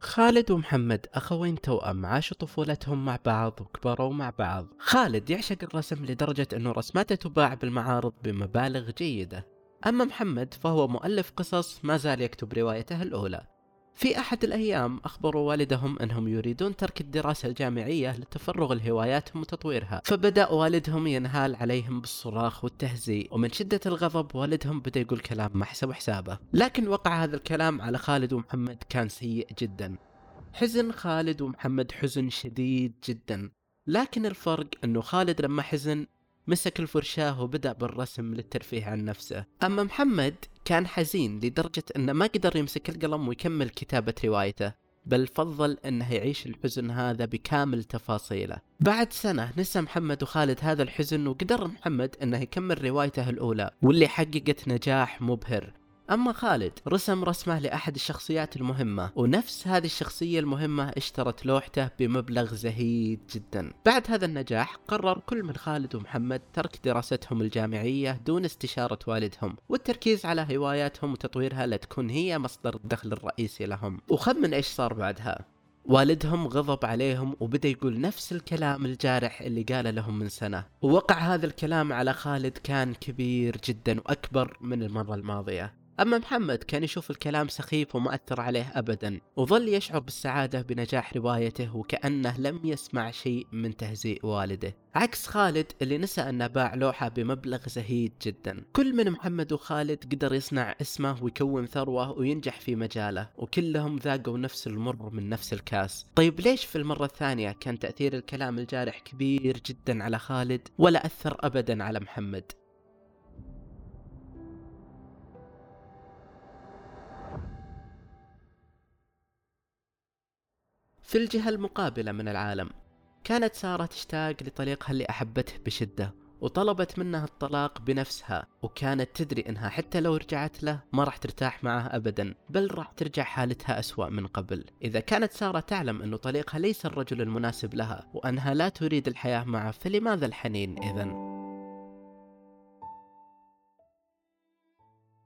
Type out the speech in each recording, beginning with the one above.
خالد ومحمد أخوين توأم عاشوا طفولتهم مع بعض وكبروا مع بعض. خالد يعشق الرسم لدرجة أنه رسماته تباع بالمعارض بمبالغ جيدة. أما محمد فهو مؤلف قصص ما زال يكتب روايته الأولى. في أحد الأيام أخبروا والدهم أنهم يريدون ترك الدراسة الجامعية لتفرغ لهواياتهم وتطويرها. فبدأ والدهم ينهال عليهم بالصراخ والتهزيء ومن شدة الغضب والدهم بدأ يقول كلام ما حسب حسابه. لكن وقع هذا الكلام على خالد ومحمد كان سيء جدا. حزن خالد ومحمد حزن شديد جدا. لكن الفرق أنه خالد لما حزن مسك الفرشاة وبدأ بالرسم للترفيه عن نفسه. أما محمد كان حزين لدرجة أنه ما قدر يمسك القلم ويكمل كتابة روايته بل فضل أنه يعيش الحزن هذا بكامل تفاصيله. بعد سنة نسى محمد وخالد هذا الحزن وقدر محمد أنه يكمل روايته الأولى واللي حققت نجاح مبهر. أما خالد رسم رسمة لأحد الشخصيات المهمة ونفس هذه الشخصية المهمة اشترت لوحته بمبلغ زهيد جدا. بعد هذا النجاح قرر كل من خالد ومحمد ترك دراستهم الجامعية دون استشارة والدهم والتركيز على هواياتهم وتطويرها لتكون هي مصدر الدخل الرئيسي لهم. وخمن إيش صار بعدها؟ والدهم غضب عليهم وبدأ يقول نفس الكلام الجارح اللي قاله لهم من سنة. ووقع هذا الكلام على خالد كان كبير جدا وأكبر من المرة الماضية. أما محمد كان يشوف الكلام سخيف وما أثر عليه أبدا وظل يشعر بالسعادة بنجاح روايته وكأنه لم يسمع شيء من تهزيء والده. عكس خالد اللي نسى أنه باع لوحة بمبلغ زهيد جدا. كل من محمد وخالد قدر يصنع اسمه ويكون ثروة وينجح في مجاله وكلهم ذاقوا نفس المر من نفس الكاس. طيب ليش في المرة الثانية كان تأثير الكلام الجارح كبير جدا على خالد ولا أثر أبدا على محمد؟ في الجهة المقابلة من العالم. كانت سارة تشتاق لطليقها اللي أحبته بشدة وطلبت منه الطلاق بنفسها وكانت تدري إنها حتى لو رجعت له ما راح ترتاح معه ابدا بل راح ترجع حالتها أسوأ من قبل. إذا كانت سارة تعلم إنه طليقها ليس الرجل المناسب لها وأنها لا تريد الحياة معه فلماذا الحنين اذا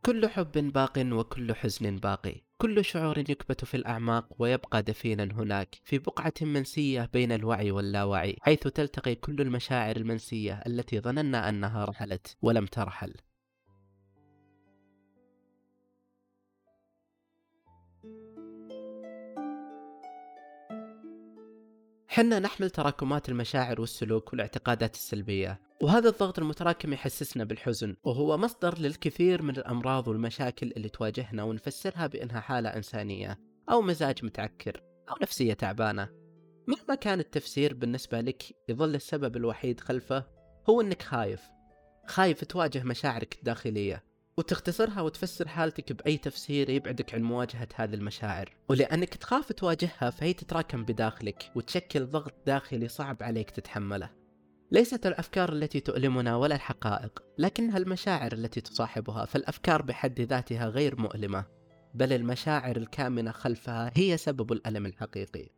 كل حب باق وكل حزن باقي. كل شعور يكبت في الأعماق ويبقى دفينا هناك في بقعة منسية بين الوعي واللاوعي حيث تلتقي كل المشاعر المنسية التي ظننا أنها رحلت ولم ترحل. حنا نحمل تراكمات المشاعر والسلوك والاعتقادات السلبية. وهذا الضغط المتراكم يحسسنا بالحزن وهو مصدر للكثير من الأمراض والمشاكل اللي تواجهنا ونفسرها بأنها حالة إنسانية أو مزاج متعكر أو نفسية تعبانة. مهما كان التفسير بالنسبة لك يظل السبب الوحيد خلفه هو أنك خايف. خايف تواجه مشاعرك الداخلية وتختصرها وتفسر حالتك بأي تفسير يبعدك عن مواجهة هذه المشاعر. ولأنك تخاف تواجهها فهي تتراكم بداخلك وتشكل ضغط داخلي صعب عليك تتحمله. ليست الأفكار التي تؤلمنا ولا الحقائق لكنها المشاعر التي تصاحبها فالأفكار بحد ذاتها غير مؤلمة بل المشاعر الكامنة خلفها هي سبب الألم الحقيقي.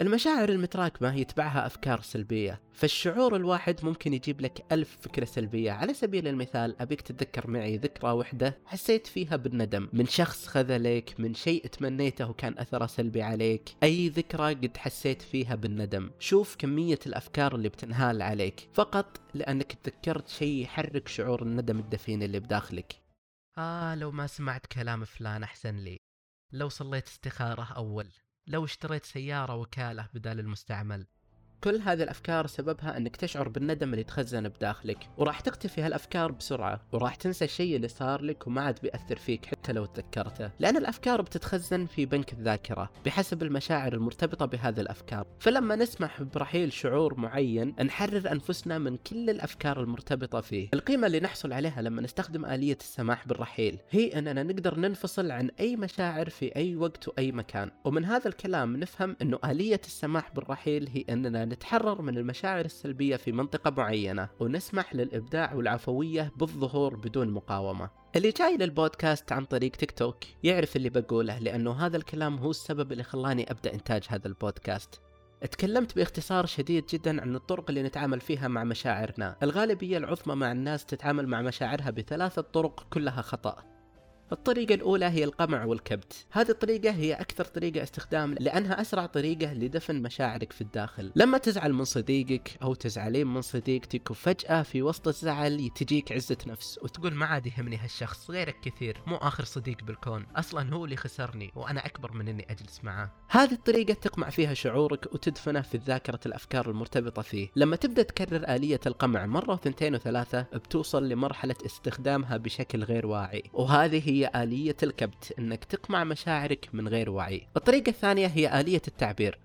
المشاعر المتراكمة يتبعها أفكار سلبية فالشعور الواحد ممكن يجيب لك ألف فكرة سلبية. على سبيل المثال أبيك تتذكر معي ذكرى وحدة حسيت فيها بالندم. من شخص خذلك من شيء تمنيته وكان أثره سلبي عليك. أي ذكرى قد حسيت فيها بالندم. شوف كمية الأفكار اللي بتنهال عليك. فقط لأنك تذكرت شيء يحرك شعور الندم الدفين اللي بداخلك. آه لو ما سمعت كلام فلان أحسن لي. لو صليت استخارة أول. لو اشتريت سيارة وكالة بدال المستعمل. كل هذه الأفكار سببها أنك تشعر بالندم اللي تخزن بداخلك وراح تختفي هالأفكار بسرعة وراح تنسى الشيء اللي صار لك وما عاد بيأثر فيك حتى لو تذكرته. لأن الأفكار بتتخزن في بنك الذاكرة بحسب المشاعر المرتبطة بهذه الأفكار. فلما نسمح برحيل شعور معين نحرر أنفسنا من كل الأفكار المرتبطة فيه. القيمة اللي نحصل عليها لما نستخدم آلية السماح بالرحيل هي أننا نقدر ننفصل عن أي مشاعر في أي وقت وأي مكان. ومن هذا الكلام نفهم إنه آلية السماح بالرحيل هي أننا نتحرر من المشاعر السلبية في منطقة معينة ونسمح للإبداع والعفوية بالظهور بدون مقاومة. اللي جاي للبودكاست عن طريق تيك توك يعرف اللي بقوله لأنه هذا الكلام هو السبب اللي خلاني أبدأ إنتاج هذا البودكاست. تكلمت باختصار شديد جدا عن الطرق اللي نتعامل فيها مع مشاعرنا. الغالبية العظمى مع الناس تتعامل مع مشاعرها بثلاثة طرق كلها خطأ. الطريقة الأولى هي القمع والكبت. هذه الطريقة هي أكثر طريقة استخدام لأنها أسرع طريقة لدفن مشاعرك في الداخل. لما تزعل من صديقك أو تزعلين من صديقتك وفجأة في وسط الزعل تجيك عزة نفس وتقول ما عاد يهمني هالشخص غيرك كثير مو آخر صديق بالكون. أصلا هو اللي خسرني وأنا أكبر من إني أجلس معاه. هذه الطريقة تقمع فيها شعورك وتدفنه في ذاكرة الأفكار المرتبطة فيه. لما تبدأ تكرر آلية القمع مرة وثنتين وثلاثة بتوصل لمرحلة استخدامها بشكل غير واعي. وهذه هي هي آلية الكبت إنك تقمع مشاعرك من غير وعي. الطريقة الثانية هي آلية التعبير.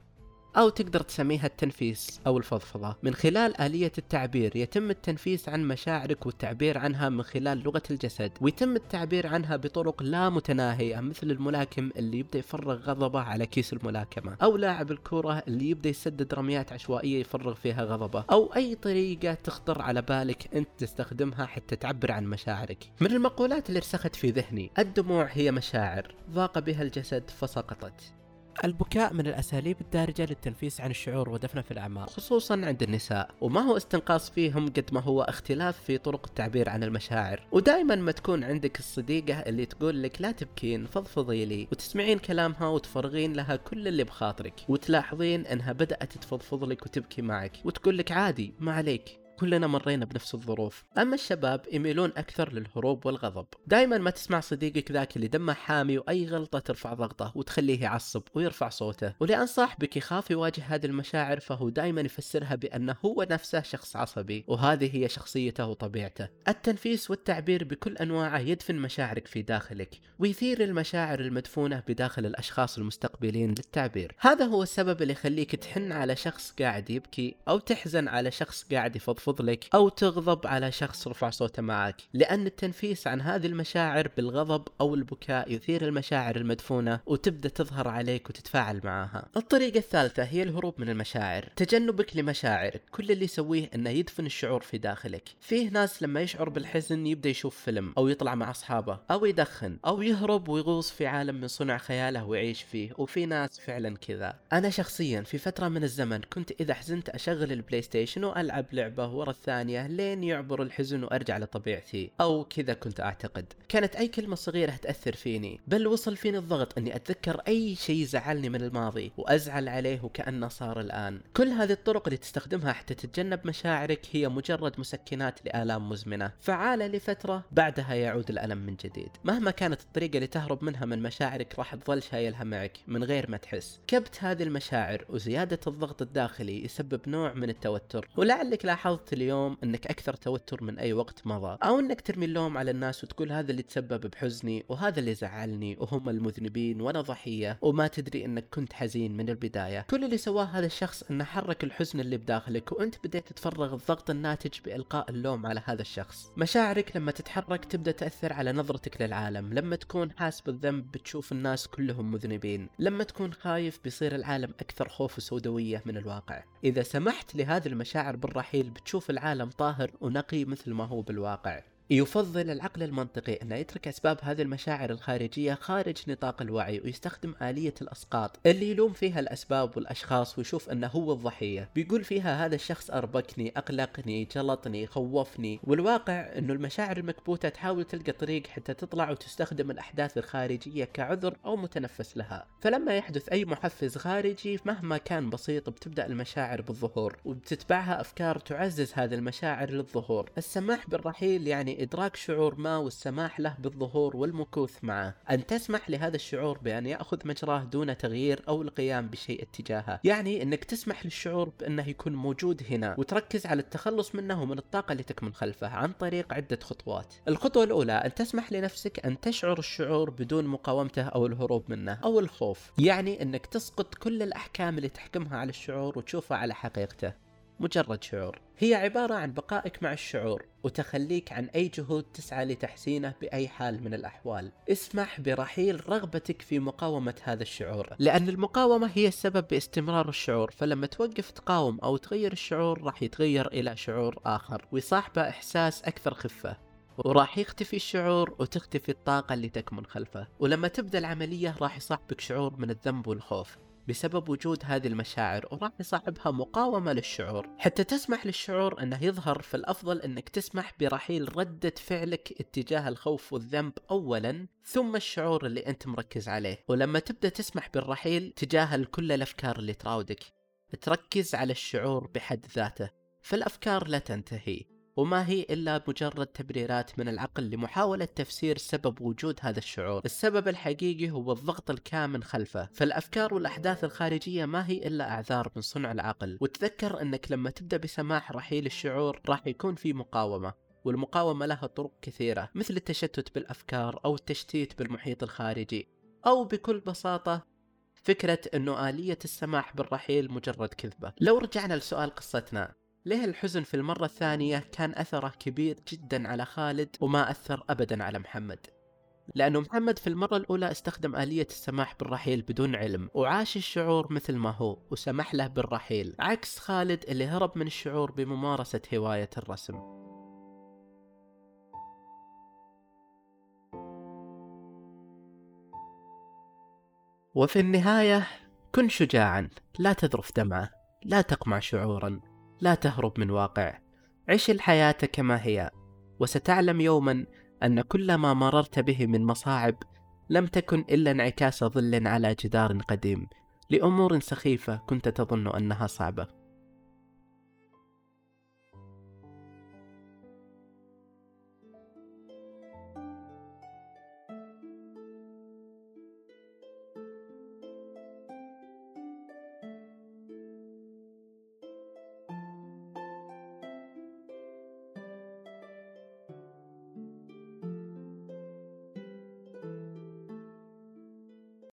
أو تقدر تسميها التنفيس أو الفضفضة. من خلال آلية التعبير يتم التنفيس عن مشاعرك والتعبير عنها من خلال لغة الجسد ويتم التعبير عنها بطرق لا متناهية مثل الملاكم اللي يبدأ يفرغ غضبه على كيس الملاكمة أو لاعب الكرة اللي يبدأ يسدد رميات عشوائية يفرغ فيها غضبه أو أي طريقة تخطر على بالك أنت تستخدمها حتى تعبر عن مشاعرك. من المقولات اللي رسخت في ذهني الدموع هي مشاعر ضاق بها الجسد فسقطت. البكاء من الأساليب الدارجة للتنفيس عن الشعور ودفنه في الأعماق خصوصا عند النساء وما هو استنقاص فيهم قد ما هو اختلاف في طرق التعبير عن المشاعر. ودائما ما تكون عندك الصديقة اللي تقول لك لا تبكين فضفضي لي وتسمعين كلامها وتفرغين لها كل اللي بخاطرك وتلاحظين أنها بدأت تفضفض لك وتبكي معك وتقول لك عادي ما عليك. كلنا مرينا بنفس الظروف. أما الشباب يميلون أكثر للهروب والغضب. دائما ما تسمع صديقك ذاك اللي دمه حامي وأي غلطة ترفع ضغطه وتخليه يعصب ويرفع صوته. ولأن صاحبك يخاف يواجه هذه المشاعر فهو دائما يفسرها بأنه هو نفسه شخص عصبي وهذه هي شخصيته وطبيعته. التنفيس والتعبير بكل أنواعه يدفن مشاعرك في داخلك ويثير المشاعر المدفونة بداخل الأشخاص المستقبلين للتعبير. هذا هو السبب اللي يخليك تحن على شخص قاعد يبكي أو تحزن على شخص قاعد يفضفض فضلك أو تغضب على شخص رفع صوته معك لأن التنفيس عن هذه المشاعر بالغضب أو البكاء يثير المشاعر المدفونة وتبدأ تظهر عليك وتتفاعل معها. الطريقة الثالثة هي الهروب من المشاعر تجنبك لمشاعرك كل اللي يسويه أنه يدفن الشعور في داخلك. فيه ناس لما يشعر بالحزن يبدأ يشوف فيلم أو يطلع مع أصحابه أو يدخن أو يهرب ويغوص في عالم من صنع خياله ويعيش فيه وفي ناس فعلا كذا. أنا شخصيا في فترة من الزمن كنت إذا حزنت أشغل البلاي ستيشن وألعب لعبة ورا الثانية لين يعبر الحزن وأرجع لطبيعتي. أو كذا كنت أعتقد. كانت أي كلمة صغيرة تأثر فيني. بل وصل فيني الضغط إني أتذكر أي شيء زعلني من الماضي وأزعل عليه وكأنه صار الآن. كل هذه الطرق اللي تستخدمها حتى تتجنب مشاعرك هي مجرد مسكنات لآلام مزمنة. فعالة لفترة بعدها يعود الألم من جديد. مهما كانت الطريقة اللي تهرب منها من مشاعرك راح تظل شايلها معك من غير ما تحس. كبت هذه المشاعر وزيادة الضغط الداخلي يسبب نوع من التوتر. ولعلك لاحظت اليوم إنك أكثر توتر من أي وقت مضى أو إنك ترمي اللوم على الناس وتقول هذا اللي تسبب بحزني وهذا اللي زعلني وهم المذنبين وأنا ضحية وما تدري إنك كنت حزين من البداية. كل اللي سواه هذا الشخص إنه حرك الحزن اللي بداخلك وأنت بديت تفرغ الضغط الناتج بإلقاء اللوم على هذا الشخص. مشاعرك لما تتحرك تبدأ تأثر على نظرتك للعالم. لما تكون حاس بالذنب بتشوف الناس كلهم مذنبين. لما تكون خايف بيصير العالم أكثر خوف وسوداوية من الواقع. إذا سمحت لهذه المشاعر بالرحيل بتشوف العالم طاهر ونقي مثل ما هو بالواقع. يفضل العقل المنطقي أن يترك أسباب هذه المشاعر الخارجية خارج نطاق الوعي ويستخدم آلية الأسقاط. اللي يلوم فيها الأسباب والأشخاص ويشوف أنه هو الضحية. بيقول فيها هذا الشخص أربكني أقلقني جلطني خوفني. والواقع أنه المشاعر المكبوتة تحاول تلقى طريق حتى تطلع وتستخدم الأحداث الخارجية كعذر أو متنفس لها. فلما يحدث أي محفز خارجي مهما كان بسيط بتبدأ المشاعر بالظهور وبتتبعها أفكار تعزز هذه المشاعر للظهور. السماح بالرحيل يعني إدراك شعور ما والسماح له بالظهور والمكوث معه. أن تسمح لهذا الشعور بأن يأخذ مجراه دون تغيير أو القيام بشيء اتجاهه. يعني أنك تسمح للشعور بأنه يكون موجود هنا وتركز على التخلص منه ومن الطاقة اللي تكمن خلفه عن طريق عدة خطوات. الخطوة الأولى أن تسمح لنفسك أن تشعر الشعور بدون مقاومته أو الهروب منه أو الخوف. يعني أنك تسقط كل الأحكام اللي تحكمها على الشعور وتشوفه على حقيقته. مجرد شعور. هي عبارة عن بقائك مع الشعور وتخليك عن أي جهود تسعى لتحسينه بأي حال من الأحوال. اسمح برحيل رغبتك في مقاومة هذا الشعور. لأن المقاومة هي السبب باستمرار الشعور فلما توقف تقاوم أو تغير الشعور راح يتغير إلى شعور آخر ويصاحبه إحساس أكثر خفة. وراح يختفي الشعور وتختفي الطاقة اللي تكمن خلفه. ولما تبدأ العملية راح يصاحبك شعور من الذنب والخوف. بسبب وجود هذه المشاعر وراح يصاحبها مقاومة للشعور. حتى تسمح للشعور أنه يظهر فالأفضل أنك تسمح برحيل ردة فعلك اتجاه الخوف والذنب أولا ثم الشعور اللي أنت مركز عليه. ولما تبدأ تسمح بالرحيل تجاهل كل الأفكار اللي تراودك تركز على الشعور بحد ذاته. فالأفكار لا تنتهي. وما هي إلا مجرد تبريرات من العقل لمحاولة تفسير سبب وجود هذا الشعور. السبب الحقيقي هو الضغط الكامن خلفه. فالأفكار والأحداث الخارجية ما هي إلا أعذار من صنع العقل. وتذكر أنك لما تبدأ بسماح رحيل الشعور راح يكون في مقاومة والمقاومة لها طرق كثيرة مثل التشتت بالأفكار أو التشتيت بالمحيط الخارجي أو بكل بساطة فكرة أنه آلية السماح بالرحيل مجرد كذبة. لو رجعنا لسؤال قصتنا ليه الحزن في المرة الثانية كان أثره كبير جدا على خالد وما أثر أبدا على محمد؟ لأنه محمد في المرة الأولى استخدم آلية السماح بالرحيل بدون علم وعاش الشعور مثل ما هو وسمح له بالرحيل عكس خالد اللي هرب من الشعور بممارسة هواية الرسم. وفي النهاية كن شجاعا لا تذرف دمعة لا تقمع شعورا. لا تهرب من واقع عش الحياة كما هي وستعلم يوما أن كل ما مررت به من مصاعب لم تكن إلا انعكاس ظل على جدار قديم. لأمور سخيفة كنت تظن أنها صعبة.